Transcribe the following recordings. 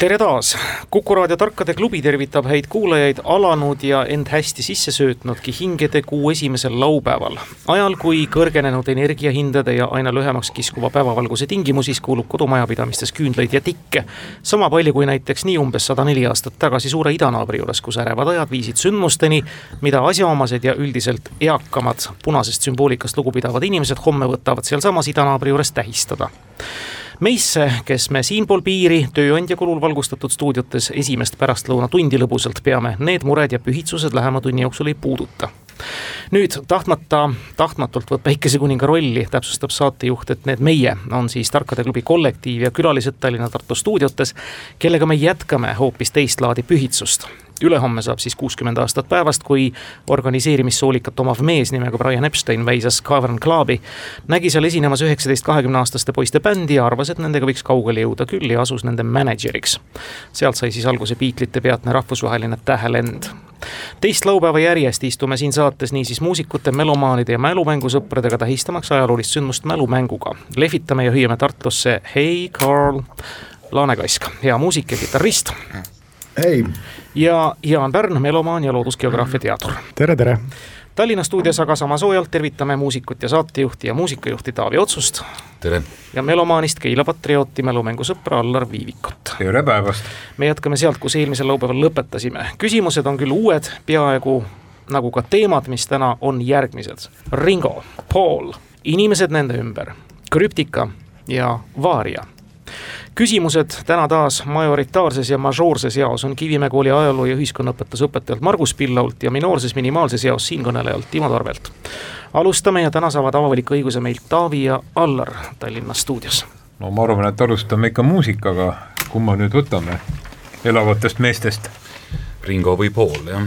tere taas, Kuku raadio Tarkade klubi tervitab häid kuulajaid alanud ja end hästi sisse söötnudki hingede kuu esimesel laupäeval. ajal, kui kõrgenenud energiahindade ja aina lühemaks kiskuva päevavalguse tingimusis kuulub kodumajapidamistes küünlaid ja tikke. sama palju kui näiteks nii umbes sada neli aastat tagasi suure idanaabri juures, kus ärevad ajad viisid sündmusteni, mida asjaomased ja üldiselt eakamad punasest sümboolikast lugupidavad inimesed homme võtavad sealsamas idanaabri juures tähistada meisse, kes me siinpool piiri tööandja kulul valgustatud stuudiotes esimest pärastlõunatundi lõbusalt peame, need mured ja pühitsused lähema tunni jooksul ei puuduta. Nüüd tahtmata, tahtmatult võtab Päikesekuninga rolli, täpsustab saatejuht, et need meie on siis Tarkade klubi kollektiiv ja külalised Tallinna-Tartu stuudiotes, kellega me jätkame hoopis teist laadi pühitsust ülehomme saab siis kuuskümmend aastat päevast, kui organiseerimissoolikat omav mees nimega Brian Epstein väisas Cavern Clubi. nägi seal esinemas üheksateist, kahekümne aastaste poiste bändi ja arvas, et nendega võiks kaugele jõuda küll ja asus nende mänedžeriks. sealt sai siis alguse Beatlesite peatne rahvusvaheline tähelend teist laupäeva järjest istume siin saates niisiis muusikute, melomaanide ja mälumängusõpradega tähistamaks ajaloolist sündmust mälumänguga. lehvitame ja hüüame Tartusse Hei Carl Laanekask, hea muusik ja kitarrist hei! ja Jaan Pärn, melomaan ja loodusgeograafia teadur. tere, tere! Tallinna stuudios aga sama soojalt tervitame muusikut ja saatejuhti ja muusikajuhti Taavi Otsust. tere! ja melomaanist Keila patriooti, mälumängusõpra Allar Viivikut. tere päevast! me jätkame sealt, kus eelmisel laupäeval lõpetasime. küsimused on küll uued, peaaegu nagu ka teemad, mis täna on järgmised. Ringo, Paul, inimesed nende ümber, krüptika ja vaaria küsimused täna taas majoritaarses ja mažoorses jaos on Kivimäe kooli ajaloo ja ühiskonnaõpetuse õpetajalt Margus Pillault ja minoorses minimaalses jaos siinkõnelejalt Timo Tarvelt. alustame ja täna saavad avaliku õiguse meilt Taavi ja Allar Tallinna stuudios. no ma arvan, et alustame ikka muusikaga, kumma nüüd võtame, elavatest meestest? Ringo või Paul, jah.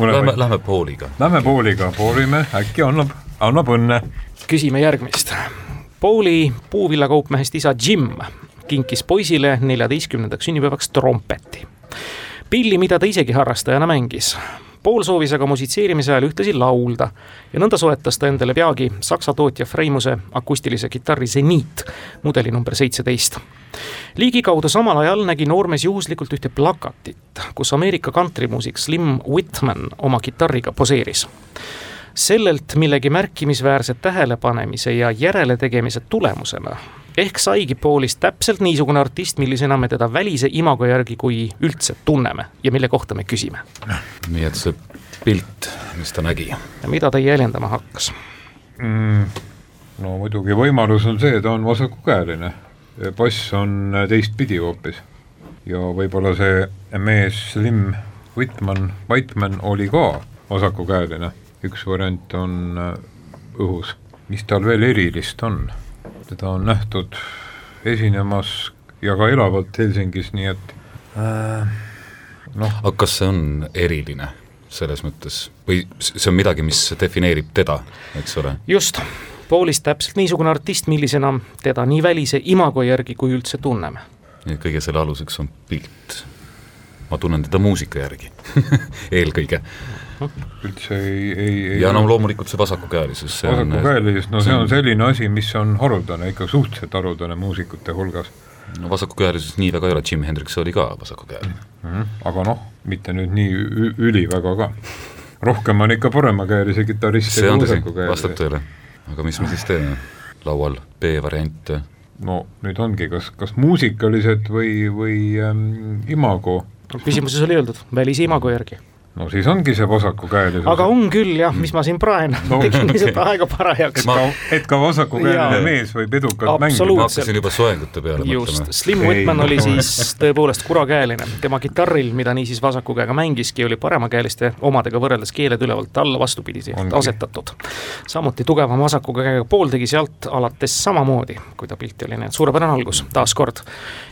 Lähme, lähme Pauliga. Lähme Pauliga, proovime, äkki annab, annab õnne. küsime järgmist. Pauli puuvillakaupmehest isa Jim kinkis poisile neljateistkümnendaks sünnipäevaks trompeti. pilli, mida ta isegi harrastajana mängis. Paul soovis aga musitseerimise ajal ühtlasi laulda ja nõnda soetas ta endale peagi saksa tootja Freimuse akustilise kitarri Zeniit, mudeli number seitseteist. ligikaudu samal ajal nägi noormees juhuslikult ühte plakatit, kus Ameerika kantrimuusik Slim Whitman oma kitarriga poseeris sellelt millegi märkimisväärse tähelepanemise ja järeletegemise tulemusena ehk saigi Paulist täpselt niisugune artist, millisena me teda välise imago järgi kui üldse tunneme ja mille kohta me küsime. nii et see pilt, mis ta nägi. ja mida ta jäljendama hakkas mm,? no muidugi võimalus on see, ta on vasakukäeline, bass on teistpidi hoopis. ja võib-olla see mees Slim Whitman, Whitman oli ka vasakukäeline, üks variant on õhus, mis tal veel erilist on teda on nähtud esinemas ja ka elavalt Helsingis, nii et äh, noh. aga kas see on eriline selles mõttes või see on midagi, mis defineerib teda, eks ole? just, Paulist täpselt niisugune artist, millisena teda nii välise imago järgi kui üldse tunneme. nii et kõige selle aluseks on pilt. ma tunnen teda muusika järgi eelkõige üldse ei, ei, ei ja no loomulikult see vasakukäelisus. vasakukäelisus, no see on selline asi, mis on haruldane, ikka suhteliselt haruldane muusikute hulgas. no vasakukäelisus nii väga ei ole, Jimi Hendrix oli ka vasakukäeline mm. -hmm. aga noh, mitte nüüd nii üliväga ka. rohkem on ikka paremakäelisi kitarriste kui vasakukäelisi. vastab tõele. aga mis me siis teeme? laual B-variant no nüüd ongi, kas, kas muusikalised või, või ähm, imago? küsimuses oli öeldud, välise imago järgi no siis ongi see vasakukäelisus. aga on küll jah, mis ma siin praen no,, tegin lihtsalt aega parajaks. Ma... et ka vasakukäeline mees võib edukalt mängida. ma hakkasin juba soengute peale just, mõtlema. Slim Whitman oli siis tõepoolest kurakäeline, tema kitarril, mida niisiis vasaku käega mängiski, oli paremakäeliste omadega võrreldes keeled ülevalt alla vastupidi asetatud. samuti tugevam vasaku käega pool tegi sealt alates samamoodi, kui ta pilti oli, et suurepärane algus taas kord.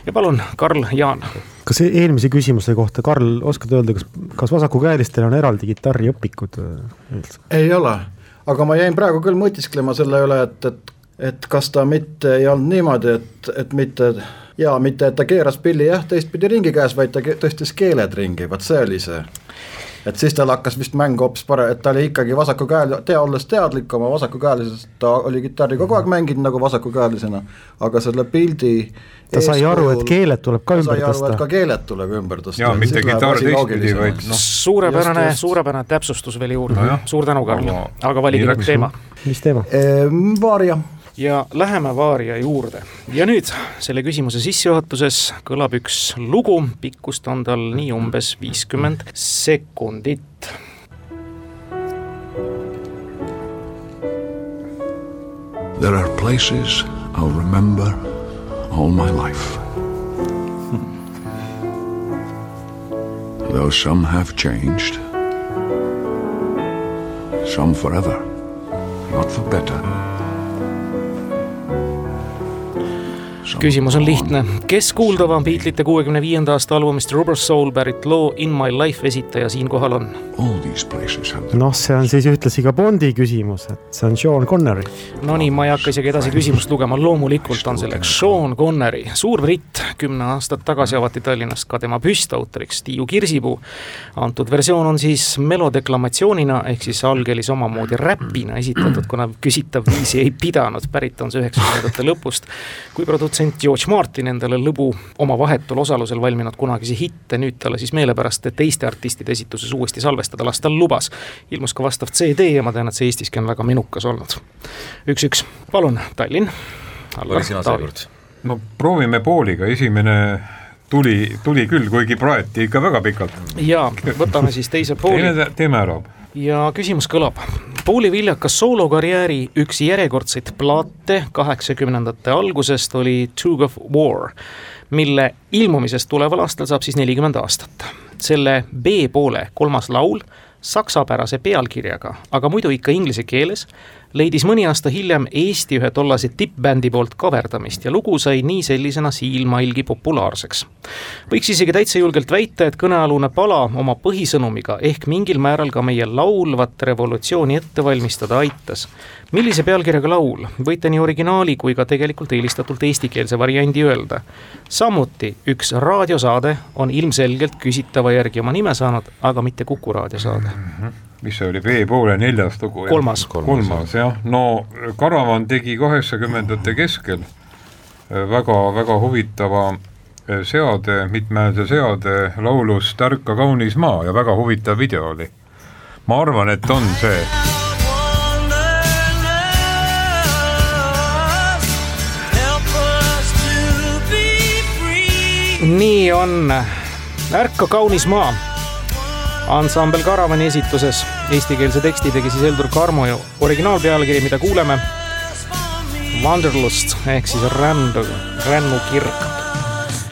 ja palun, Karl Jaan. Kas eelmise küsimuse kohta, Karl, oskad öelda, kas, kas vasaku käe käelistel on eraldi kitarriõpikud üldse? ei ole, aga ma jäin praegu küll mõtisklema selle üle, et, et et kas ta mitte ei olnud niimoodi, et, et mitte ja mitte, et ta keeras pilli jah, teistpidi ringi käes, vaid ta tõstis keeled ringi, vot see oli see et siis tal hakkas vist mäng hoopis pare-, et ta oli ikkagi vasakukäel-, tea, olles teadlik oma vasakukäelisest, ta oli kitarri kogu aeg mänginud nagu vasakukäelisena, aga selle pildi ta sai aru, et keeled tuleb ka ümber tõsta. ka keeled tuleb ümber tõsta. jaa, mitte kitarr teistpidi, vaid noh. suurepärane, suurepärane täpsustus veel juurde no, suur tänu, Karl, aga valige nüüd teema. mis teema ehm,? Vaaria ja läheme Vaaria juurde. ja nüüd selle küsimuse sissejuhatuses kõlab üks lugu, pikkust on tal nii umbes viiskümmend sekundit. There are places I'll remember all my life. Though some have changed, some forever, not for better. Küsimus on lihtne, kes kuuldava Beatlesite kuuekümne viienda aasta albumist Rubber Soul pärit loo In my life esitaja siinkohal on? noh, see on siis ühtlasi ka Bondi küsimus, et see on Sean Connery. Nonii, ma ei hakka isegi edasi küsimust lugema, loomulikult on selleks Sean Connery, suur britt, kümme aastat tagasi avati Tallinnast ka tema püstautoriks Tiiu Kirsipuu. antud versioon on siis melodeklamatsioonina ehk siis algelis omamoodi räpina esitatud, kuna küsitav viisi ei pidanud, pärit on see üheksakümnendate lõpust, kui produtsent George Martin endale lõbu oma vahetul osalusel valminud kunagisi hitte nüüd talle siis meelepärast teiste artistide esituses uuesti salvestada lasta lubas. ilmus ka vastav CD ja ma tean, et see Eestiski on väga menukas olnud. üks-üks, palun, Tallinn. oli sina seekord? no proovime pooliga, esimene tuli, tuli küll, kuigi praeti ikka väga pikalt. jaa, võtame siis teise pooli. teeme ära. ja küsimus kõlab. Pauli viljakas soolokarjääri üks järjekordseid plaate kaheksakümnendate algusest oli Tug of War, mille ilmumisest tuleval aastal saab siis nelikümmend aastat. selle B-poole kolmas laul saksapärase pealkirjaga, aga muidu ikka inglise keeles, leidis mõni aasta hiljem Eesti ühe tollase tippbändi poolt kaverdamist ja lugu sai nii sellisena silmailgi populaarseks. võiks isegi täitsa julgelt väita, et kõnealune pala oma põhisõnumiga ehk mingil määral ka meie laulvat revolutsiooni ette valmistada aitas. millise pealkirjaga laul, võite nii originaali kui ka tegelikult eelistatult eestikeelse variandi öelda. samuti üks raadiosaade on ilmselgelt küsitava järgi oma nime saanud, aga mitte Kuku raadiosaade mm. -hmm mis see oli, V-poole neljas lugu? kolmas. kolmas jah, no Karavan tegi kaheksakümnendate keskel väga-väga äh, huvitava äh, seade, mitmehäälse seade laulust Ärka kaunis maa ja väga huvitav video oli. ma arvan, et on see. nii on, Ärka kaunis maa ansambel Karavani esituses. Eestikeelse teksti tegi siis Heldur Karmo ja originaalpealkiri, mida kuuleme, Wanderlust ehk siis rändu, rännukirg.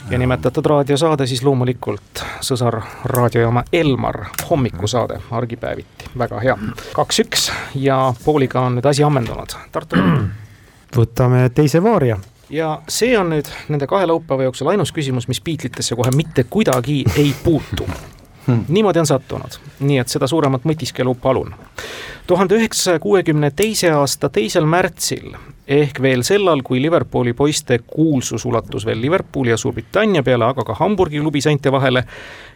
ja nimetatud raadiosaade siis loomulikult sõsar raadiojaama Elmar hommikusaade argipäeviti, väga hea. kaks-üks ja pooliga on nüüd asi ammendunud, Tartu võtame teise vaaria ja see on nüüd nende kahe laupäeva jooksul ainus küsimus, mis Beatlesitesse kohe mitte kuidagi ei puutu hmm.. niimoodi on sattunud, nii et seda suuremat mõtiskelu palun. tuhande üheksasaja kuuekümne teise aasta teisel märtsil ehk veel sellal, kui Liverpooli poiste kuulsus ulatus veel Liverpooli ja Suurbritannia peale, aga ka Hamburgi klubi seinte vahele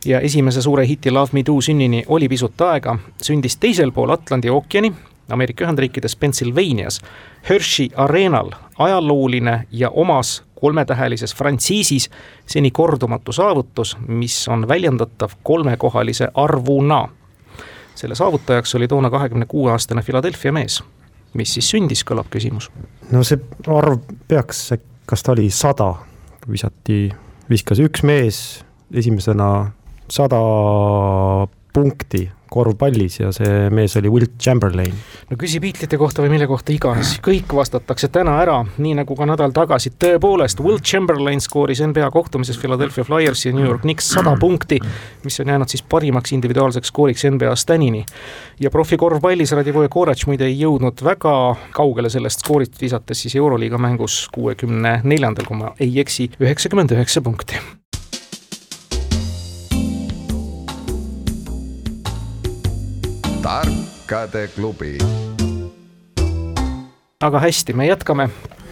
ja esimese suure hiti Love Me Do sünnini oli pisut aega, sündis teisel pool Atlandi ookeani Ameerika Ühendriikides Pennsylvanias Hershey Arenal ajalooline ja omas kolmetähelises frantsiisis seni kordumatu saavutus, mis on väljendatav kolmekohalise arvuna. selle saavutajaks oli toona kahekümne kuue aastane Philadelphia mees. mis siis sündis, kõlab küsimus. no see arv peaks, kas ta oli sada, visati, viskas üks mees esimesena sada punkti korvpallis ja see mees oli Wilt Chamberlain. no küsi Beatlesite kohta või mille kohta iganes, kõik vastatakse täna ära, nii nagu ka nädal tagasi, tõepoolest, Wilt Chamberlain skooris NBA kohtumises Philadelphia Flyersi ja New York Knicks sada punkti, mis on jäänud siis parimaks individuaalseks skooriks NBA-s tänini. ja profikorvpallis Radivoje Korac muide ei jõudnud väga kaugele sellest skoorist, visates siis Euroliiga mängus kuuekümne neljandal, kui ma ei eksi, üheksakümmend üheksa punkti tarkade klubi aga hästi, me jätkame.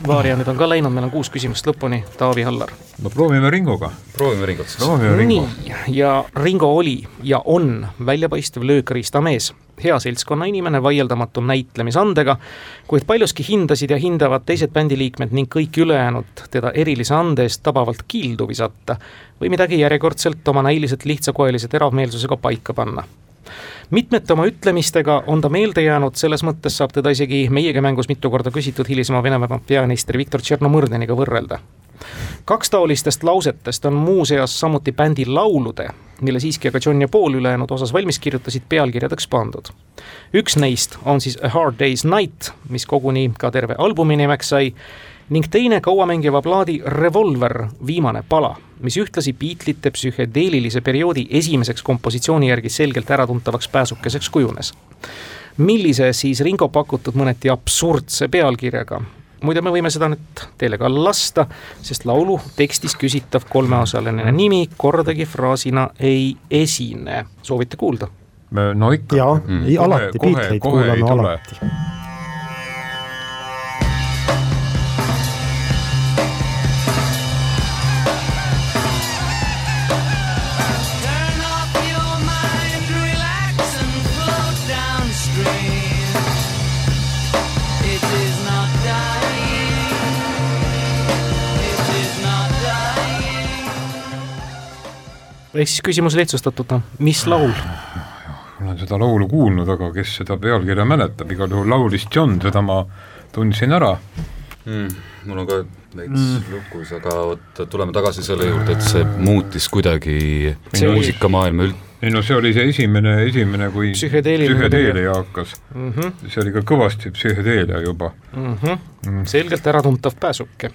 Vaaria nüüd on ka läinud, meil on kuus küsimust lõpuni, Taavi Allar. no proovime Ringoga. proovime Ringot siis. nii, ja Ringo oli ja on väljapaistev löökriistamees, hea seltskonna inimene, vaieldamatult näitlemisandega, kuid paljuski hindasid ja hindavad teised bändiliikmed ning kõik ülejäänud teda erilise ande eest tabavalt kiildu visata või midagi järjekordselt oma näiliselt lihtsakoelise teravmeelsusega paika panna mitmete oma ütlemistega on ta meelde jäänud, selles mõttes saab teda isegi meiega mängus mitu korda küsitud hilisema Venemaa peaministri Viktor Tšernomõrdeniga võrrelda. kaks taolistest lausetest on muuseas samuti bändi laulude, mille siiski aga John ja Paul ülejäänud osas valmis kirjutasid, pealkirjadeks pandud. üks neist on siis A Hard Day's Night, mis koguni ka terve albumi nimeks sai ning teine kauamängiva plaadi Revolver, viimane pala, mis ühtlasi Beatlesite psühhedeelilise perioodi esimeseks kompositsiooni järgi selgelt äratuntavaks pääsukeseks kujunes. millise siis Ringo pakutud mõneti absurdse pealkirjaga muide, me võime seda nüüd teile ka lasta, sest laulu tekstis küsitav kolmeosaline nimi kordagi fraasina ei esine. soovite kuulda? no ikka. jaa mm., alati, Beatleid kuulame alati ehk siis küsimus lihtsustatult, mis laul? olen seda laulu kuulnud, aga kes seda pealkirja mäletab, igal juhul laulis John, seda ma tundsin ära mm,. mul on ka veits mm. lukus, aga vot tuleme tagasi selle juurde, et see muutis kuidagi muusikamaailma üld-. ei no see oli see esimene, esimene, kui psühhedeelia hakkas mm. -hmm. see oli ka kõvasti psühhedeelia juba mm. -hmm. Mm. selgelt äratuntav pääsuke.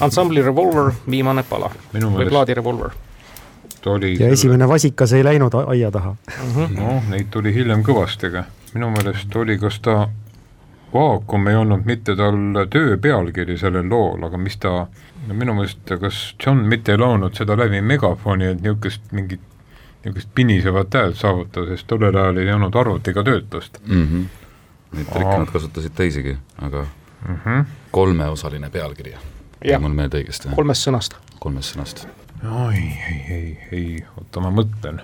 ansambli Revolver, viimane pala või plaadi Revolver oli ja esimene vasikas ei läinud aia taha. -hmm. noh, neid tuli hiljem kõvasti, minu meelest oli, kas ta Vaakum ei olnud mitte tal töö pealkiri sellel lool, aga mis ta, no minu meelest, kas John mitte ei laulnud seda läbi megafoni, et niisugust mingit niisugust pinisevat häält saavutada, sest tollel ajal ei olnud arvutiga töötlust mm. -hmm. Neid trikke nad kasutasid teisigi, aga mm -hmm. kolmeosaline pealkiri, jäi mul meelde õigesti. kolmest sõnast. kolmest sõnast oi, ei, ei, ei, oota, ma mõtlen.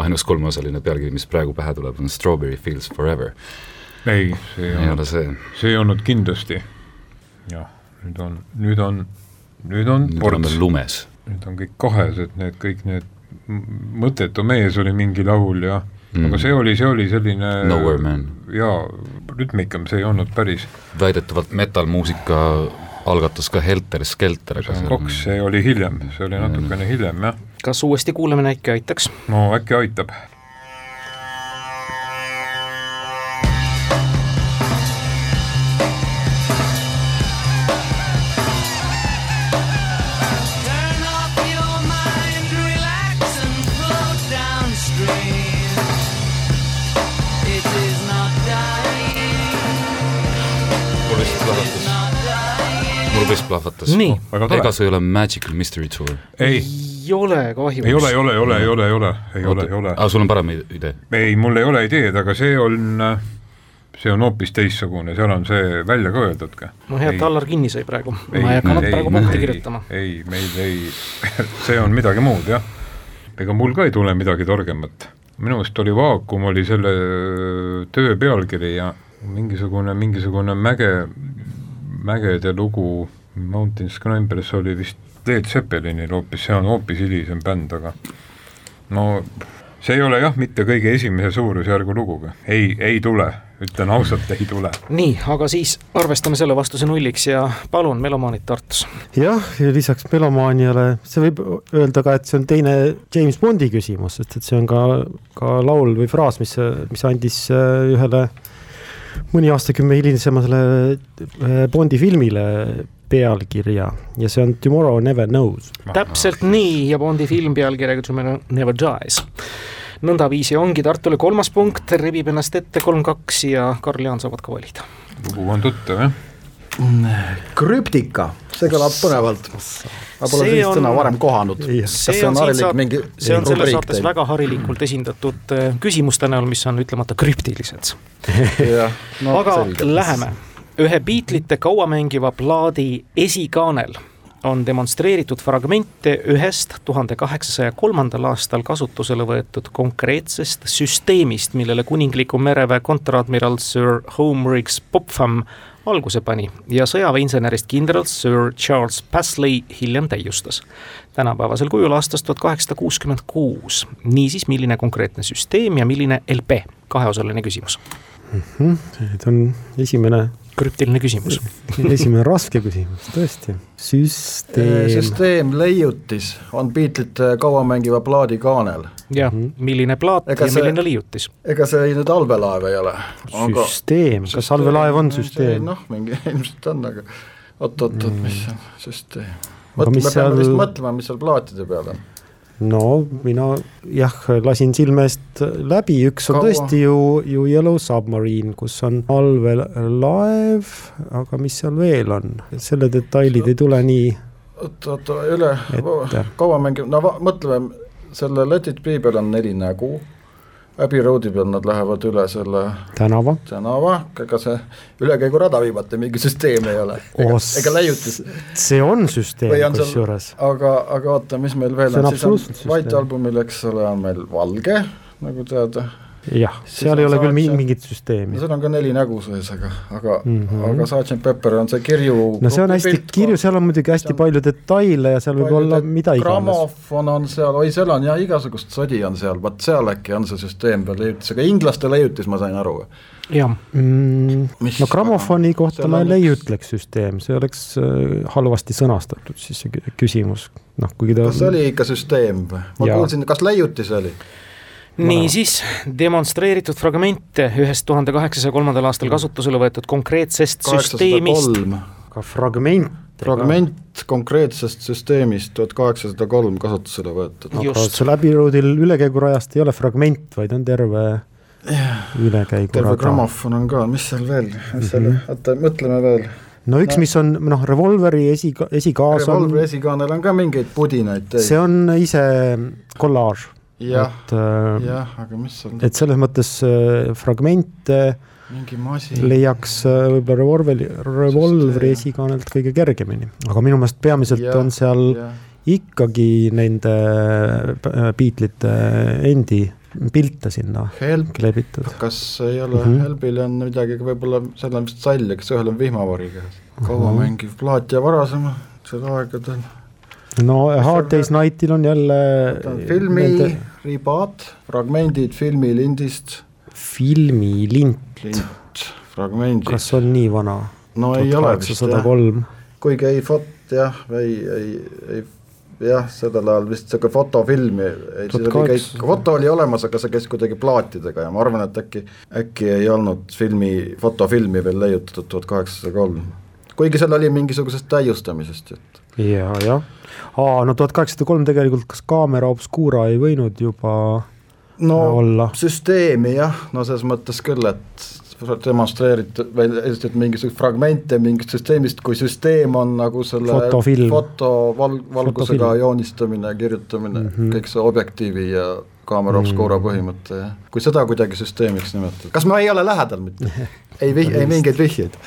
ainus kolmeosaline pealkiri, mis praegu pähe tuleb, on Strawberry Fields Forever. ei, see ei, ei ole see. see ei olnud kindlasti. jah, nüüd on, nüüd on, nüüd on nüüd ports. oleme lumes. nüüd on kõik kahesed, need kõik need, mõttetu mees oli mingi laul ja mm. aga see oli, see oli selline Nowhere Man. jaa, rütmikam, see ei olnud päris. väidetavalt metal-muusika algatas ka Helter Skelter. see on kaks, see oli hiljem, see oli natukene hiljem, jah. kas uuesti kuulamine äkki aitaks? no äkki aitab vist plahvatas. ega see ei ole Magical Mystery Tour? ei. ei ole kahjuks. ei ole, ei ole, ei ole, ei ole, ei ole, ei ole, ei ole. aa, sul on parem idee? ei, mul ei ole ideed, aga see on, see on hoopis teistsugune, seal on see välja ka öeldud ka. no hea, et Allar kinni sai praegu, ma ei hakanud praegu punkti kirjutama. ei, meil ei, see on midagi muud jah. ega mul ka ei tule midagi targemat. minu meelest oli Vaakum, oli selle töö pealkiri ja mingisugune, mingisugune mäge, mägede lugu Mountains Climbers oli vist Led Zeppelinil hoopis, see on hoopis hilisem bänd, aga no see ei ole jah, mitte kõige esimese suurusjärgu luguga, ei, ei tule, ütlen ausalt, ei tule. nii, aga siis arvestame selle vastuse nulliks ja palun, melomaanid Tartus. jah, ja lisaks melomaaniale, see võib öelda ka, et see on teine James Bondi küsimus, sest et see on ka, ka laul või fraas, mis, mis andis äh, ühele mõni aastakümme hilisemale äh, Bondi filmile pealkirja ja see on Tomorrow Never Knows. täpselt nii ja Bondi film pealkirjaga Tomorrow Never Dies. nõndaviisi ongi Tartule kolmas punkt, rebib ennast ette kolm-kaks ja Karl-Jaan saavad ka valida. lugu on tuttav jah? krüptika, see kõlab põnevalt. ma pole sellist sõna varem kohanud. see on, on, saat, mingi, see on selles saates teil? väga harilikult esindatud äh, küsimuste näol, mis on ütlemata krüptilised no, aga selge. läheme ühe Beatlesite kauamängiva plaadi esikaanel on demonstreeritud fragmente ühest tuhande kaheksasaja kolmandal aastal kasutusele võetud konkreetsest süsteemist, millele kuningliku mereväe kontradmiral Sir Homerix Popham alguse pani ja sõjaväeinsenerist kindral Sir Charles Pasley hiljem täiustas. tänapäevasel kujul aastast tuhat kaheksasada kuuskümmend kuus. niisiis, milline konkreetne süsteem ja milline LP, kaheosaline küsimus mm. -hmm. nüüd on esimene krüptiline küsimus. esimene raske küsimus, tõesti. süsteem. süsteem leiutis on Beatlesite kauamängiva plaadi kaanel. jah, mhm. milline plaat ega ja see, milline leiutis? ega see nüüd allveelaev ei ole. süsteem, kas allveelaev on süsteem? noh, mingi ilmselt on, aga oot-oot-oot, mis on süsteem? mõtle, me peame vist mõtlema, mis seal plaatide peal on no mina jah, lasin silme eest läbi, üks on Kaua? tõesti ju, ju Yellow Submarine, kus on allveelaev, aga mis seal veel on, selle detailid ei tule nii. oota, oota, üle, kaua mängib, no mõtleme, selle Let it be peal on neli nägu Abbey Roadi peal nad lähevad üle selle tänava, tänava, ega see ülekäigurada viimati mingi süsteem ei ole, ega, ega leiutis. see on süsteem kusjuures. aga, aga oota, mis meil veel see on, siis on White albumil, eks ole, on meil valge, nagu teada jah, seal ei ole küll Sergeant... mingit süsteemi. seal on ka neli nägu sees, aga, aga mm, -hmm. aga Sergeant Pepper on see kirju. no see on hästi kirju, seal on muidugi hästi on palju detaile ja seal võib olla mida iganes. grammofon on seal, oi seal on jah, igasugust sodi on seal, vot seal äkki on see süsteem veel leiutis, aga inglaste leiutis, ma sain aru. jah mm,, no grammofoni kohta ma ei leiutleks süsteem, see oleks äh, halvasti sõnastatud siis see küsimus, noh kuigi ta. kas oli ikka süsteem või? ma ja. kuulsin, kas leiutis oli? Niisiis, demonstreeritud fragmente ühest tuhande kaheksasaja kolmandal aastal kasutusele võetud konkreetsest süsteemist. ka fragment. fragment konkreetsest süsteemist tuhat kaheksasada kolm kasutusele võetud. aga läbiruudil ülekäigurajast ei ole fragment, vaid on terve ülekäigurada. terve grammofon on ka, mis seal veel, mis seal mm, -hmm. oota, mõtleme veel no üks no., mis on noh, revolveri esi, esikaas on. revolveri esikaanel on ka mingeid pudinaid. see on ise kollaaž et äh,, jah, aga mis seal et selles mõttes äh, fragmente leiaks äh, võib-olla revolveri, revolvri esikaanelt kõige kergemini, aga minu meelest peamiselt ja, on seal ja. ikkagi nende äh, Beatlesite endi pilte sinna Help, kleebitud. kas ei ole mm, -hmm. Helbil on midagi võib-olla, seal on vist sall, kes ühel on vihmavari käes, kaua mm -hmm. mängiv plaat ja varasem, sel aegadel no Hard Day's Nightil on jälle filmi nende... ribaad, fragmendid filmilindist. filmilint? lint, fragmendid. kas on nii vana? no ei ole vist jah, kuigi ei fot- jah, ei, ei, ei jah, sellel ajal vist sihuke fotofilmi, foto oli olemas, aga see käis kuidagi plaatidega ja ma arvan, et äkki, äkki ei olnud filmi, fotofilmi veel leiutatud tuhat kaheksasada kolm. Kuigi seal oli mingisugusest täiustamisest jutt. ja, jah aa, no tuhat kaheksasada kolm tegelikult, kas kaamera obscura ei võinud juba no olla? süsteemi jah, no selles mõttes küll, et demonstreeritud või esitati mingisuguseid fragmente mingist süsteemist, kui süsteem on nagu selle Fotofilm. foto val-, valgusega Fotofilm. joonistamine, kirjutamine mm, -hmm. kõik see objektiivi ja kaamera mm. obscura põhimõte ja kui seda kuidagi süsteemiks nimetada, kas ma ei ole lähedal mitte? ei vih-, ei mingeid vihjeid?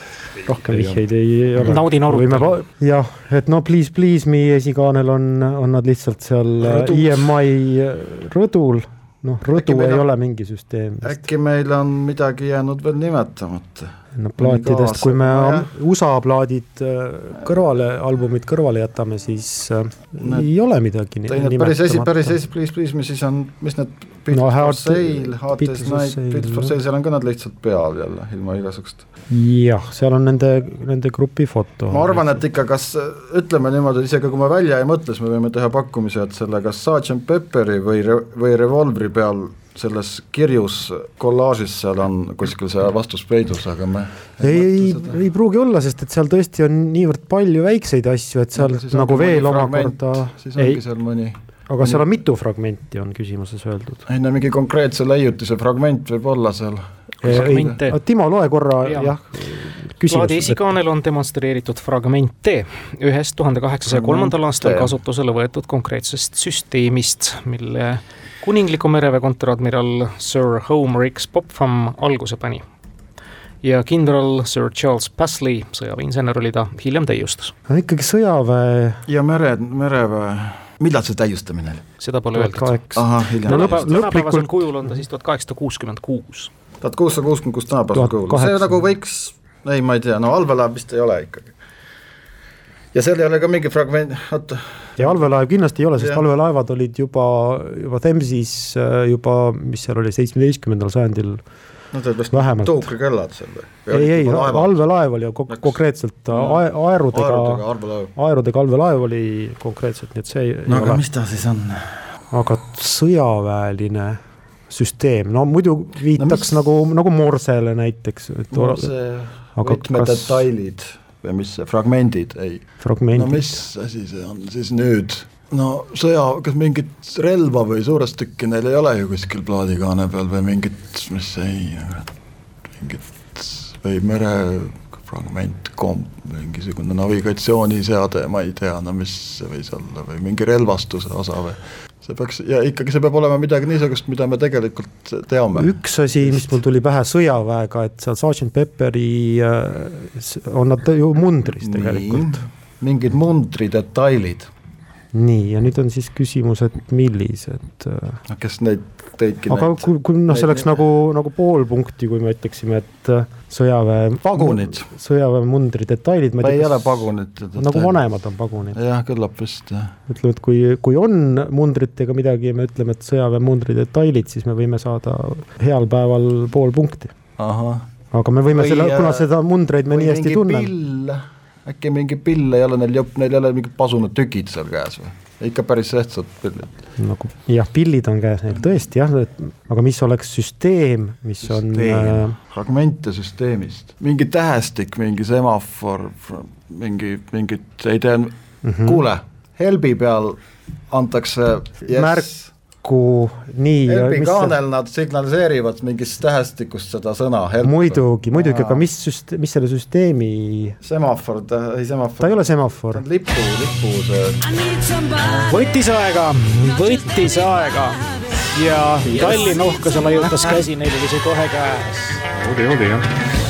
rohkem vihjeid ei ole. naudin arutelu. jah, et no Please Please Me esikaanel on, on nad lihtsalt seal Rõdus. EMI rõdul noh, rõdu ei on, ole mingi süsteem. äkki meil on midagi jäänud veel nimetamata? No plaatidest, kui me jah. USA plaadid äh, kõrvale, albumid kõrvale jätame, siis äh, need, ei ole midagi päris esi, päris esi, Please Please Me siis on, mis need Beat no, for Sale, Day's Night, Beat for Sale, seal on ka nad lihtsalt peal jälle, ilma igasugust. jah, seal on nende, nende grupi foto. ma arvan, et ikka kas, ütleme niimoodi, isegi kui me välja ei mõtle, siis me võime teha pakkumise, et selle kas Sergeant Pepperi või, või Revolvri peal selles kirjus kollaažis seal on kuskil see vastus peidus, aga me ei, ei, ei pruugi olla, sest et seal tõesti on niivõrd palju väikseid asju, et seal no, nagu veel omakorda siis ongi ei, seal mõni aga seal on mitu fragmenti, on küsimuses öeldud. ei no mingi konkreetse leiutise fragment võib olla seal. Timo, loe korra ja. jah. plaadi esikaanel on demonstreeritud fragmente ühest tuhande kaheksasaja kolmandal aastal kasutusele võetud konkreetsest süsteemist, mille kuningliku mereväe kontradmiral Sir Homerix Popham alguse pani. ja kindral Sir Charles Pasley, sõjaväeinsener oli ta, hiljem täiustas. ikkagi sõjaväe ja mere, mereväe, millal see täiustamine oli? seda pole öeldud. hiljem. tänapäevasel lõplikult... kujul on ta siis tuhat kaheksasada kuuskümmend kuus. tuhat kuussada kuuskümmend kuus tänapäevasel kujul, see nagu võiks, ei, ma ei tea, no allveelaev vist ei ole ikkagi. Ja seal ei ole ka mingi fragment, oota. ja allveelaev kindlasti ei ole, sest allveelaevad olid juba, juba Themsis juba, mis seal oli, seitsmeteistkümnendal sajandil Nad olid vist tuukrikellad seal või? ei, ei, allveelaev oli ju konkreetselt ae, aerudega, aerudega allveelaev oli konkreetselt, nii et see ei no aga ole. mis ta siis on? aga sõjaväeline süsteem, no muidu viitaks no, mis... nagu, nagu morsele näiteks. morse võtmedetailid kas... või mis see, fragmendid, ei. no mis asi see on siis nüüd? no sõja, kas mingit relva või suurest tükki neil ei ole ju kuskil plaadikaane peal või mingit, mis ei, mingit või merefragment, komp, mingisugune navigatsiooniseade, ma ei tea, no mis see võis olla või mingi relvastuse osa või see peaks ja ikkagi see peab olema midagi niisugust, mida me tegelikult teame. üks asi, mis mul tuli pähe sõjaväega, et seal Sergeant Pepperi äh, on nad ju mundris tegelikult. mingid mundridetailid nii, ja nüüd on siis küsimus, et millised. Äh, kes neid teidki aga kui, kui noh, see oleks nagu, nagu pool punkti, kui me ütleksime, et äh, sõjaväe pagunid, sõjaväe mundri detailid. ei ole pagunid. nagu vanemad on pagunid. jah, küllap vist, jah. ütleme, et kui, kui on mundritega midagi ja me ütleme, et sõjaväe mundri detailid, siis me võime saada heal päeval pool punkti. aga me võime või, selle, kuna äh, seda mundreid me nii hästi tunneme äkki mingi pill ei ole neil neil ei ole mingid pasunud tükid seal käes või? Ikka päris ehtsad pillid. nagu jah, pillid on käes neil tõesti jah, aga mis oleks süsteem, mis süsteem. on äh... fragmente süsteemist, mingi tähestik, mingi semafor, mingi, mingit, ei tea mm, -hmm. kuule, helbi peal antakse yes, märk kokku nii. Helbi kaanel nad signaliseerivad mingist tähestikust seda sõna. muidugi, muidugi, aga mis süst-, mis selle süsteemi. semafor, ta, ei semafor. ta ei ole semafor. lipu, lipu see. võttis aega, võttis aega ja Tallinn uhkuse laiutas käsi, neil oli see kohe käes. oli, oli jah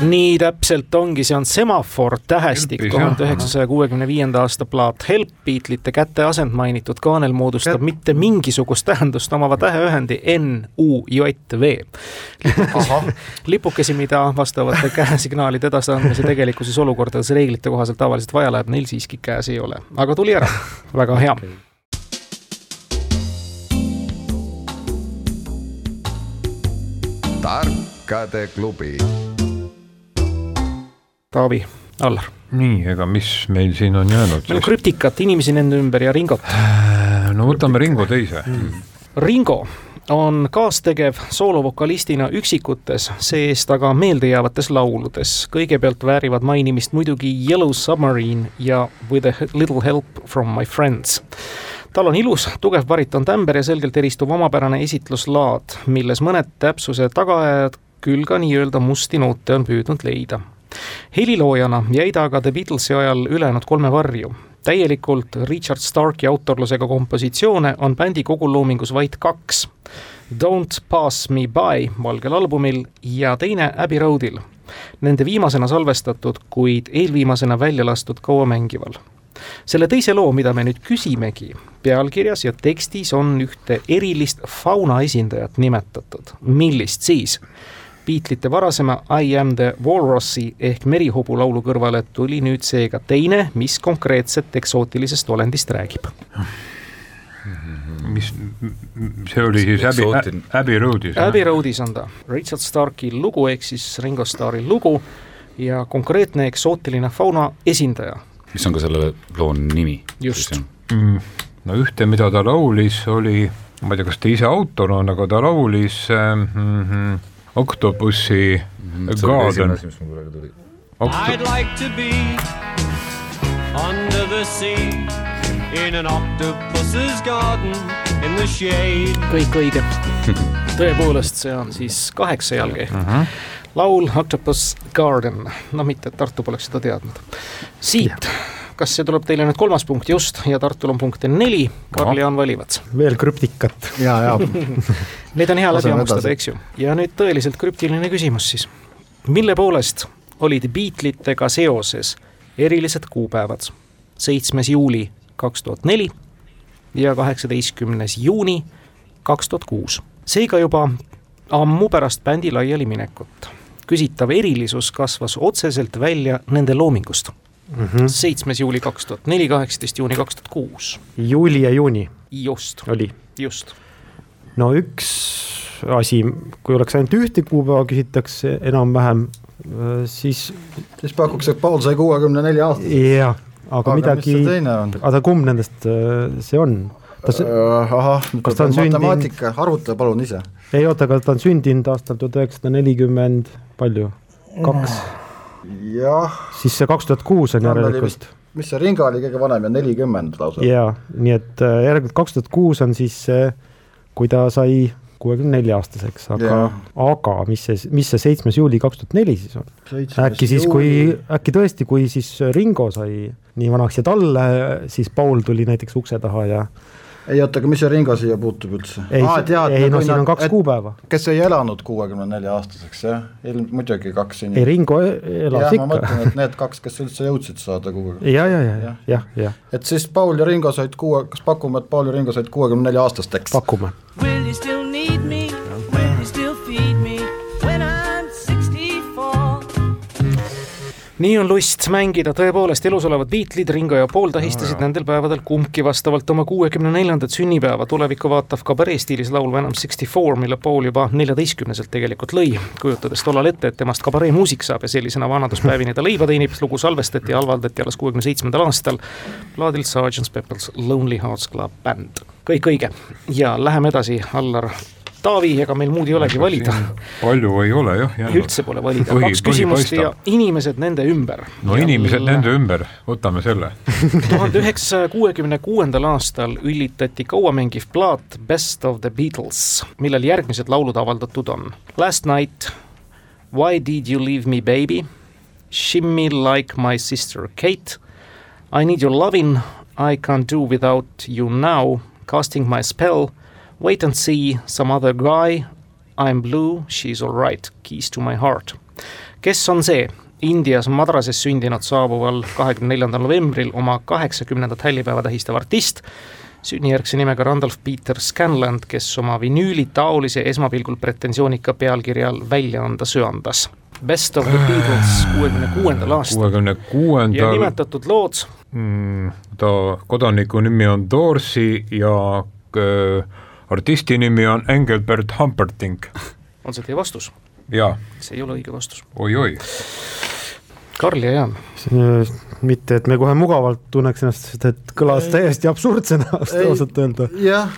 nii täpselt ongi, see on semafor tähestik, tuhande üheksasaja kuuekümne viienda aasta plaat. Help, Beatlesite käte asend mainitud kaanel moodustab Kät... mitte mingisugust tähendust omava täheühendi N, U, J, V. lipukesi, lipukesi, mida vastavate käesignaalide edasiandmise tegelikkuses olukordades reeglite kohaselt tavaliselt vaja läheb, neil siiski käes ei ole, aga tuli ära, väga hea. Tarkade klubi Taavi, Allar. nii, ega mis meil siin on jäänud? meil on krüptikat, inimesi nende ümber ja Ringot. Äh, no võtame Ringo teise mm.. Ringo on kaastegev soolovokalistina üksikutes, see-eest aga meeldejäävates lauludes. kõigepealt väärivad mainimist muidugi Yellow Submarine ja With a little help from my friends tal on ilus, tugev baritontämber ja selgelt eristuv omapärane esitluslaad, milles mõned täpsuse tagaajad küll ka nii-öelda musti noote on püüdnud leida heliloojana jäi ta aga The Beatlesi ajal ülejäänud kolme varju. täielikult Richard Starki autorlusega kompositsioone on bändi koguloomingus vaid kaks. Don't pass me by valgel albumil ja teine Abbey Roadil. Nende viimasena salvestatud, kuid eelviimasena välja lastud kauamängival selle teise loo, mida me nüüd küsimegi, pealkirjas ja tekstis on ühte erilist fauna esindajat nimetatud. millist siis? Beatlesite varasema I am the walrus'i ehk merihobu laulu kõrvale tuli nüüd seega teine, mis konkreetset eksootilisest olendist räägib. mis, see oli siis Abbey, Abbey Roadis? Abbey Roadis on ta, Richard Starki lugu ehk siis Ringo Starri lugu ja konkreetne eksootiline fauna esindaja. mis on ka selle loo nimi? just. Mm, no ühte, mida ta laulis, oli, ma ei tea, kas ta ise autor on, aga ta laulis äh, mm, -hmm, Octopusi mm, Garden. Octo I'd like to be under the sea in an octopus's garden in the shade. kõik õige. tõepoolest, see on siis kaheksa jalgi uh. -huh. laul Octopus Garden, no mitte, et Tartu poleks seda teadnud. siit kas see tuleb teile nüüd kolmas punkt, just, ja Tartul on punkte neli, Karl-Jaan valivad. veel krüptikat. ja, ja Neid on hea läbi hammustada, eks ju. ja nüüd tõeliselt krüptiline küsimus siis. mille poolest olid Beatlitega seoses erilised kuupäevad? seitsmes juuli kaks tuhat neli ja kaheksateistkümnes juuni kaks tuhat kuus. seega juba ammu pärast bändi laialiminekut. küsitav erilisus kasvas otseselt välja nende loomingust mm -hmm. seitsmes juuli kaks tuhat neli, kaheksateist juuni kaks tuhat kuus. juuli ja juuni just, oli. just. no üks asi, kui oleks ainult ühte kuupäeva küsitakse enam-vähem, siis. siis pakuks, et Paul sai kuuekümne nelja aastaseks. jah, aga, aga midagi, aga kumb nendest äh, see on? Tas... ahah, kas ta on matemaatika, arvuta palun ise. ei oota, aga ta on sündinud aastal tuhat üheksasada nelikümmend, palju, kaks? jah. Siis see kaks tuhat kuus on järelikult. mis see Ringo oli kõige vanem ja nelikümmend lausa. jaa, nii et äh, järelikult kaks tuhat kuus on siis see, kui ta sai kuuekümne nelja aastaseks, aga, aga mis see, mis see seitsmes juuli kaks tuhat neli siis on? äkki siis, kui, äkki tõesti, kui siis Ringo sai nii vanaks ja talle siis Paul tuli näiteks ukse taha ja ei oota, aga mis see Ringo siia puutub üldse? ei ah,, ei no siin on kaks et, kuupäeva. kes ei elanud kuuekümne nelja aastaseks jah, ilm-, muidugi kaks inimest. ei, Ringo elas ikka. ma mõtlen, et need kaks, kes üldse jõudsid saada kuuekümne. ja, ja, ja, jah, jah, jah. et siis Paul ja Ringo said kuue, kas pakume, et Paul ja Ringo said kuuekümne nelja aastasteks? pakume. Will you still need me? Nii on lust mängida, tõepoolest elus olevad Beatlesid, Ringo ja Paul tähistasid no, nendel päevadel kumbki vastavalt oma kuuekümne neljandat sünnipäeva, tulevikku vaatav kabaree stiilis laul When I m sixty four, mille Paul juba neljateistkümneselt tegelikult lõi, kujutades tollal ette, et temast kabaree muusik saab ja sellisena vanaduspäevini ta leiba teenib, lugu salvestati ja avaldati alles kuuekümne seitsmendal aastal plaadilt Sergeant Pepper's Lonely Hearts Club Band. kõik õige. Ja läheme edasi, Allar Taavi, ega meil muud ei olegi valida. palju ei ole jah. üldse pole valida, kaks küsimust ja inimesed nende ümber. no ja inimesed l... nende ümber, võtame selle. tuhande üheksasaja kuuekümne kuuendal aastal üllitati kauamängiv plaat Best of the Beatles, millel järgmised laulud avaldatud on. Last night, Why did you leave me baby, Shimmy like my sister Kate, I need your loving, I can't do without you now, casting my spell Wait and see, some other guy, I am blue, she is alright, keys to my heart. kes on see Indias madrases sündinud saabuval kahekümne neljandal novembril oma kaheksakümnendat hällipäeva tähistav artist, sünnijärgse nimega Randolph Peter Scanland, kes oma vinüülitaolise esmapilgul pretensioonika pealkirja all välja anda söandas. Best of the Beatles kuuekümne kuuendal aastal. kuuekümne kuuendal. ja nimetatud lood mm,. ta kodaniku nimi on Dorsey ja äh, artisti nimi on Engelbert Humperdinck. on see teie vastus? jaa. see ei ole õige vastus oi,. oi-oi. Karl ja Jaan. mitte, et me kohe mugavalt tunneks ennast, sest et kõlas täiesti absurdsena ausalt öelda. jah,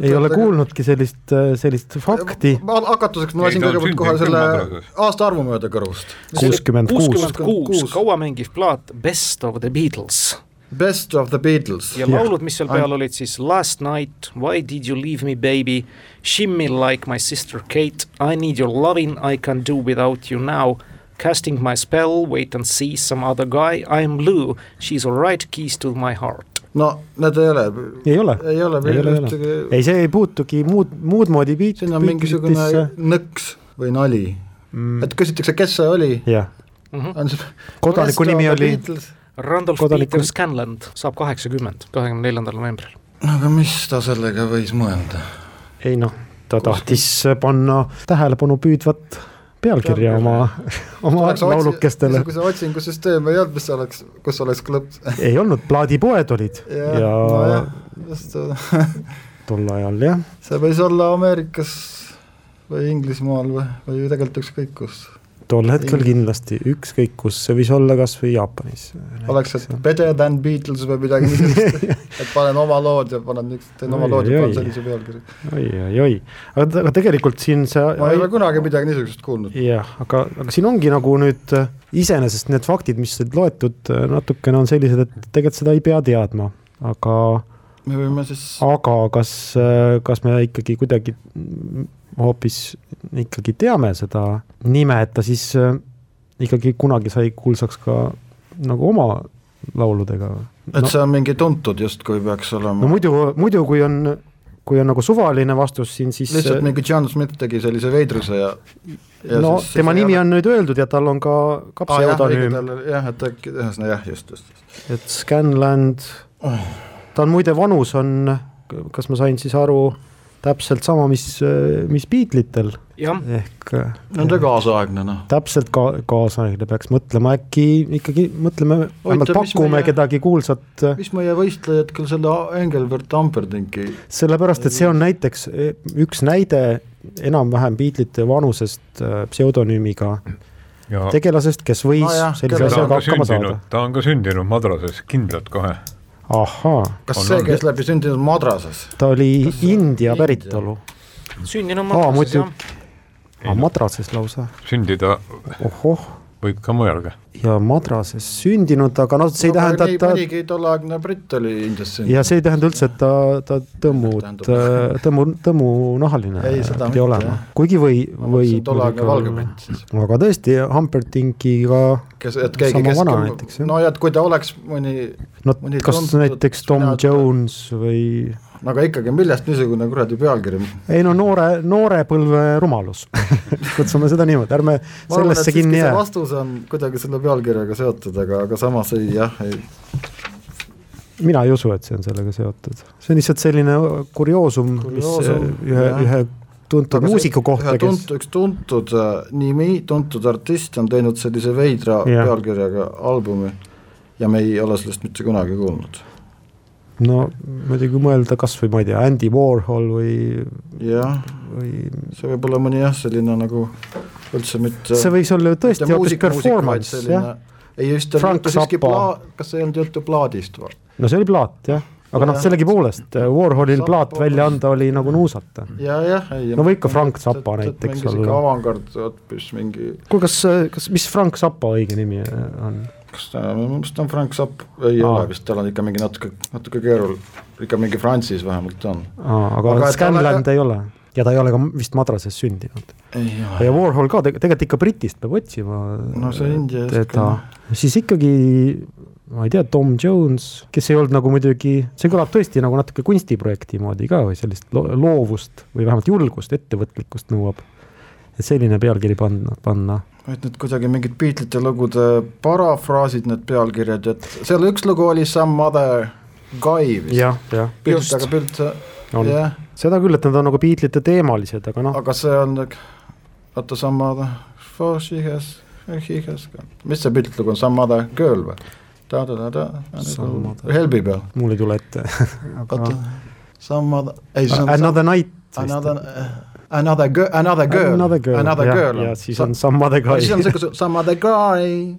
ei ole kuulnudki sellist, sellist fakti. hakatuseks ma lasin kõigepealt kohe selle aastaarvu mööda kõrvust. kuuskümmend kuus. kuus, kauamängiv plaat Best of the Beatles Best of the Beatles. ja laulud, mis seal peal olid siis Last night, Why did you leave me baby, Shimmy like my sister Kate, I need your loving, I can do without you now. Casting my spell, wait and see some other guy, I am blue, she's alright, keys to my heart. no need ei ole. ei ole, ei ole, ei, ole, ühtegi... ei, see ei puutugi muud, muud moodi beat. siin on mingisugune nõks või nali mm., et küsitakse, kes see oli. jah mm -hmm., kodaniku nimi oli Beatles Randolph Kodaniku... Peter Scanland saab kaheksakümmend, kahekümne neljandal novembril. no aga mis ta sellega võis mõelda? ei noh, ta Kus... tahtis panna tähelepanu püüdvat pealkirja oma, oma laulukestele. niisuguse otsingusüsteem ei olnud, mis oleks, kus oleks klõps ei olnud, plaadipoed olid ja, ja... No just tol ajal jah. see võis olla Ameerikas või Inglismaal või, või tegelikult ükskõik kus tol hetkel kindlasti, ükskõik kus, see võis olla kas või Jaapanis. oleks, et better than Beatles või midagi niisugust et panen oma lood ja panen niisugust, teen oma lood ja panen sellise pealkirja. oi, oi, oi, aga, aga tegelikult siin see ma ei ole kunagi midagi niisugust kuulnud. jah, aga, aga siin ongi nagu nüüd äh, iseenesest need faktid, mis loetud, äh, natukene on sellised, et tegelikult seda ei pea teadma, aga me võime siis aga kas, äh, kas me ikkagi kuidagi hoopis ikkagi teame seda nime, et ta siis äh, ikkagi kunagi sai kuulsaks ka nagu oma lauludega. et no, see on mingi tuntud justkui peaks olema? no muidu, muidu kui on, kui on nagu suvaline vastus siin, siis lihtsalt mingi John Smith tegi sellise veidruse ja no tema nimi on nüüd öeldud ja tal on ka, ka ah, jah, et äkki, ühesõnaga jah, just, just, just. et Scanland, ta on muide vanus on, kas ma sain siis aru, täpselt sama, mis, mis Beatlitel ehk Nende kaasaegne noh. täpselt ka kaasaegne peaks mõtlema, äkki ikkagi mõtleme, vähemalt pakume meie- kedagi kuulsat, mis meie võistlejad küll selle Engelbert Amperdinki sellepärast et see on näiteks üks näide enam-vähem Beatlite vanusest äh, pseudonüümiga ja tegelasest, kes võis Nojah, sellise kelle- ta on asjaga ka hakkama saada. Sündinud, ta on ka sündinud madrases, kindlalt kohe. ahhaa, kas On see käis läbi sündinud madrases? ta oli Kas India päritolu. Sündinud Aa, madrases muidu- jah, ah,, madrases lausa, sündida ohoh, võib ka mujalgi. ja madrases sündinud, aga noh, see ei tähenda, et ta mõnigi tolleaegne britt oli Indias sündinud. ja see ei tähenda üldse, et ta, ta tõmmud, Tähendab- tõmmu, tõmmunahaline pidi olema kuigi või, või tolleaegne valge britt siis. aga tõesti, Humperdinkiga, kes, et keegi, Sama kes vana näiteks, jah. no ja et kui ta oleks mõni, no Mõni kas tuntud- näiteks Tom Jones või aga ikkagi, millest niisugune kuradi pealkiri? ei no noore, noore põlve rumalus kutsume seda niimoodi, ärme sellesse kinni jää. vastus on kuidagi selle pealkirjaga seotud, aga, aga samas ei jah, ei, mina ei usu, et see on sellega seotud, see on lihtsalt selline kurioosum, mis Kurioosum, ühe ühe tuntud Aga muusiku kohta, kes tuntud, üks tuntud äh, nimi, tuntud artist on teinud sellise veidra Jah. pealkirjaga albumi ja me ei ole sellest mitte kunagi kuulnud. No muidugi mõelda kasvõi ma ei tea, Andy Warhol või, jah, või see võib olla mõni jah, selline nagu üldse mitte see võis olla ju tõesti hoopis performance, jah. ei just, siiski pla-, kas ei olnud juttu plaadist või? no see oli plaat jah, aga noh, sellegipoolest Warholil Zappa plaat välja anda oli nagu nuusata. ja, jah, ei No või ikka Frank Zappa näiteks mingi sihuke avangard hoopis mingi, kuule, kas, kas, mis Frank Zappa õige nimi on? Kas ta, minu meelest on Frank Zapp, ei Aa. ole vist, tal on ikka mingi natuke, natuke keerul-, ikka mingi Francis vähemalt on. aga, Aga Scanland ta- ei ole ja ta ei ole ka vist madrases sündinud. ei ja Warhol ka teg- tegelikult ikka Britist peab otsima. no see India eest teda, siis ikkagi ma ei tea, Tom Jones, kes ei olnud nagu muidugi, see kõlab tõesti nagu natuke kunstiprojekti moodi ka või sellist lo loovust või vähemalt julgust, ettevõtlikkust nõuab. Et selline pealkiri panna, panna. et need kuidagi mingid Beatlesite lugude parafraasid, need pealkirjad, et seal üks lugu oli Some Other Guy vist. jah, jah, pilt, aga on. Jah, seda küll, et nad on nagu Beatlesite teemalised, aga noh, aga see on, oota, Some Other, For She Has, He Has, mis see Beatlesite lugu on, Some Other Girl või? Helbi peal, mul ei tule ette. oota, Some Other, ei see on Another night. Another, Another girl, Another girl, Another girl, Another girl ja siis on Some Other Guy. siis on siuke Some Other Guy,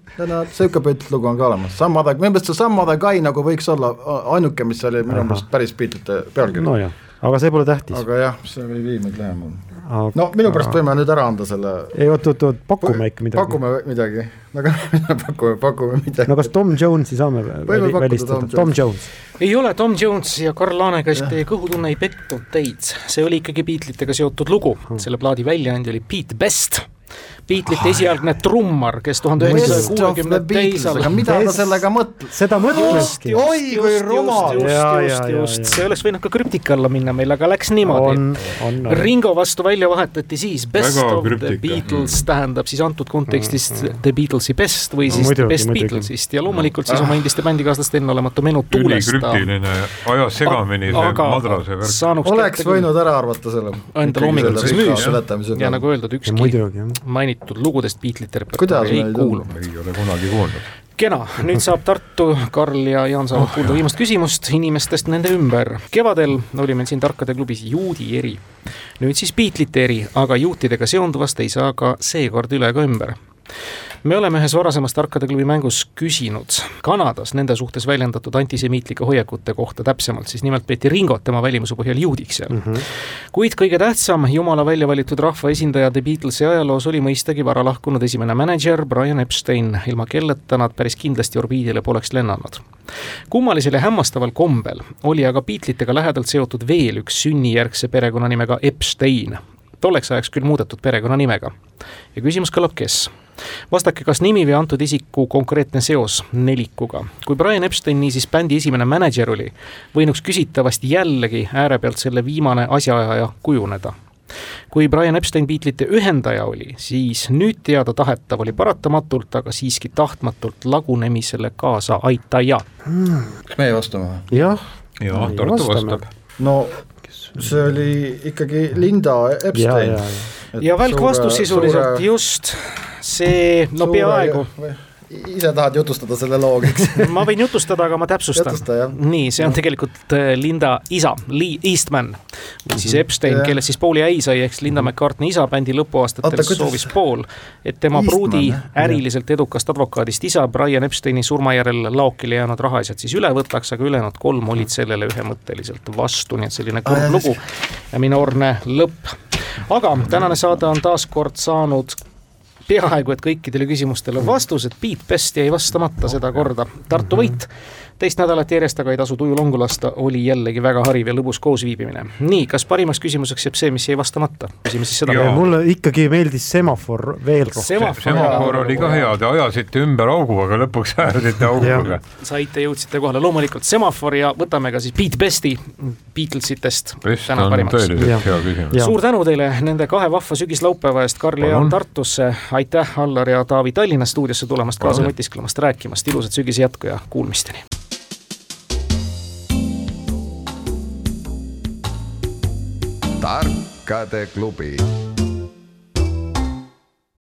siuke pilt lugu on ka olemas, Some Other, minu meelest see Some Other Guy nagu võiks olla ainuke, mis oli minu meelest päris Beatlesite pealkiri no.. nojah, aga see pole tähtis. aga jah, see ei vii meid lähemale. no minu pärast võime nüüd ära anda selle. ei oot, oot, oot, pakume ikka midagi. pakume midagi, aga pakume, pakume midagi no kas Tom Jonesi saame väli- välistada Tom, Jones. Ei ole Tom Jones ja Karl Laanega, teie kõhutunne ei petnud teid, see oli ikkagi Beatlesitega seotud lugu, selle plaadi väljaandja oli Pete Best. Beatlesite esialgne trummar, kes tuhande üheksasaja the kuuekümne teisel aga mida ta sellega mõtles? seda mõtleski. Oi, kui rumal. just, just, just, see oleks võinud ka krüptika alla minna meil, aga läks niimoodi on, on, on. Ringo vastu välja vahetati siis Best Väga of the krüptika. Beatles tähendab siis antud kontekstis The Beatlesi best või siis Muidugi, The Best muidugi. Beatlesist ja loomulikult siis oma endiste bändikaaslaste enneolematu menu tuulesta ülikrüptiline, ajas segamini see madrase värk. oleks võinud ära arvata selle. Enda loomingulises müüs. ja nagu öeldud, ükski muidugi, mainitud lugudest Beatlesite Kuidas repertuaari ei kuulu. ei ole kunagi kuulnud. kena, nüüd saab Tartu, Karl ja Jaan saavad kuulda viimast küsimust inimestest nende ümber. kevadel oli meil siin Tarkade klubis juudi eri, nüüd siis Beatlesite eri, aga juutidega seonduvast ei saa ka seekord üle ega ümber me oleme ühes varasemas Tarkade klubi mängus küsinud Kanadas nende suhtes väljendatud antisemiitlike hoiakute kohta täpsemalt, siis nimelt peeti Ringot tema välimuse põhjal juudiks seal mm. -hmm. kuid kõige tähtsam Jumala välja valitud rahvaesindaja The Beatlesi ajaloos oli mõistagi vara lahkunud esimene mänedžer Brian Epstein, ilma kelleta nad päris kindlasti orbiidile poleks lennanud kummalisel ja hämmastaval kombel oli aga Beatlitega lähedalt seotud veel üks sünnijärgse perekonnanimega Epstein, tolleks ajaks küll muudetud perekonnanimega. ja küsimus kõlab, kes? Vastake, kas nimi või antud isiku konkreetne seos nelikuga. kui Brian Epstein niisiis bändi esimene mänedžer oli, võinuks küsitavasti jällegi äärepealt selle viimane asjaajaja kujuneda. kui Brian Epstein Beatlesite ühendaja oli, siis nüüd teada-tahetav oli paratamatult, aga siiski tahtmatult lagunemisele kaasa aitaja. kas meie vastame või? jah, jah, Ei, Tartu vastame. vastab. no see oli ikkagi Linda Epstein. ja, ja ja välk vastus sisuliselt, just see, no peaaegu. Ise tahad jutustada selle loo, eks? ma võin jutustada, aga ma täpsustan nii, see on tegelikult äh, Linda isa, Lee Eastman või siis Epstein, Mhm. Kellest siis Pauli äi sai, ehk siis Linda McCartney isa bändi lõpuaastatel kuidas- soovis Paul, et tema Eastman, pruudi äriliselt edukast advokaadist isa Brian Epsteini surma järel laokile jäänud rahaasjad siis üle võtaks, aga ülejäänud kolm olid sellele ühemõtteliselt vastu, nii et selline kurb lugu ja minoorne lõpp. aga tänane saade on taas kord saanud peaaegu et kõikidele küsimustele vastused, Piet Pest jäi vastamata sedakorda, Tartu võit. Teist nädalat järjest aga ei tasu tuju longu lasta, oli jällegi väga hariv ja lõbus koosviibimine. nii, kas parimaks küsimuseks jääb see, mis jäi vastamata? küsime siis seda mulle ikkagi meeldis semafor veel rohkem. Semafor- semafoor oli ka hea, te ajasite ümber augu, aga lõpuks häärdite auguga. saite, jõudsite kohale, loomulikult semafor ja võtame ka siis Beat Besti Beatlesitest Best on tõeliselt hea küsimus. Suur tänu teile nende kahe vahva sügislaupäeva eest, Karl ja Jaan. Tartusse, aitäh, Allar ja Taavi Tallinna stuudiosse tulemast, kaasa mõtisklemast, rääkimast, ilusat sügise jätku ja kuulmisteni. Tarkade klubi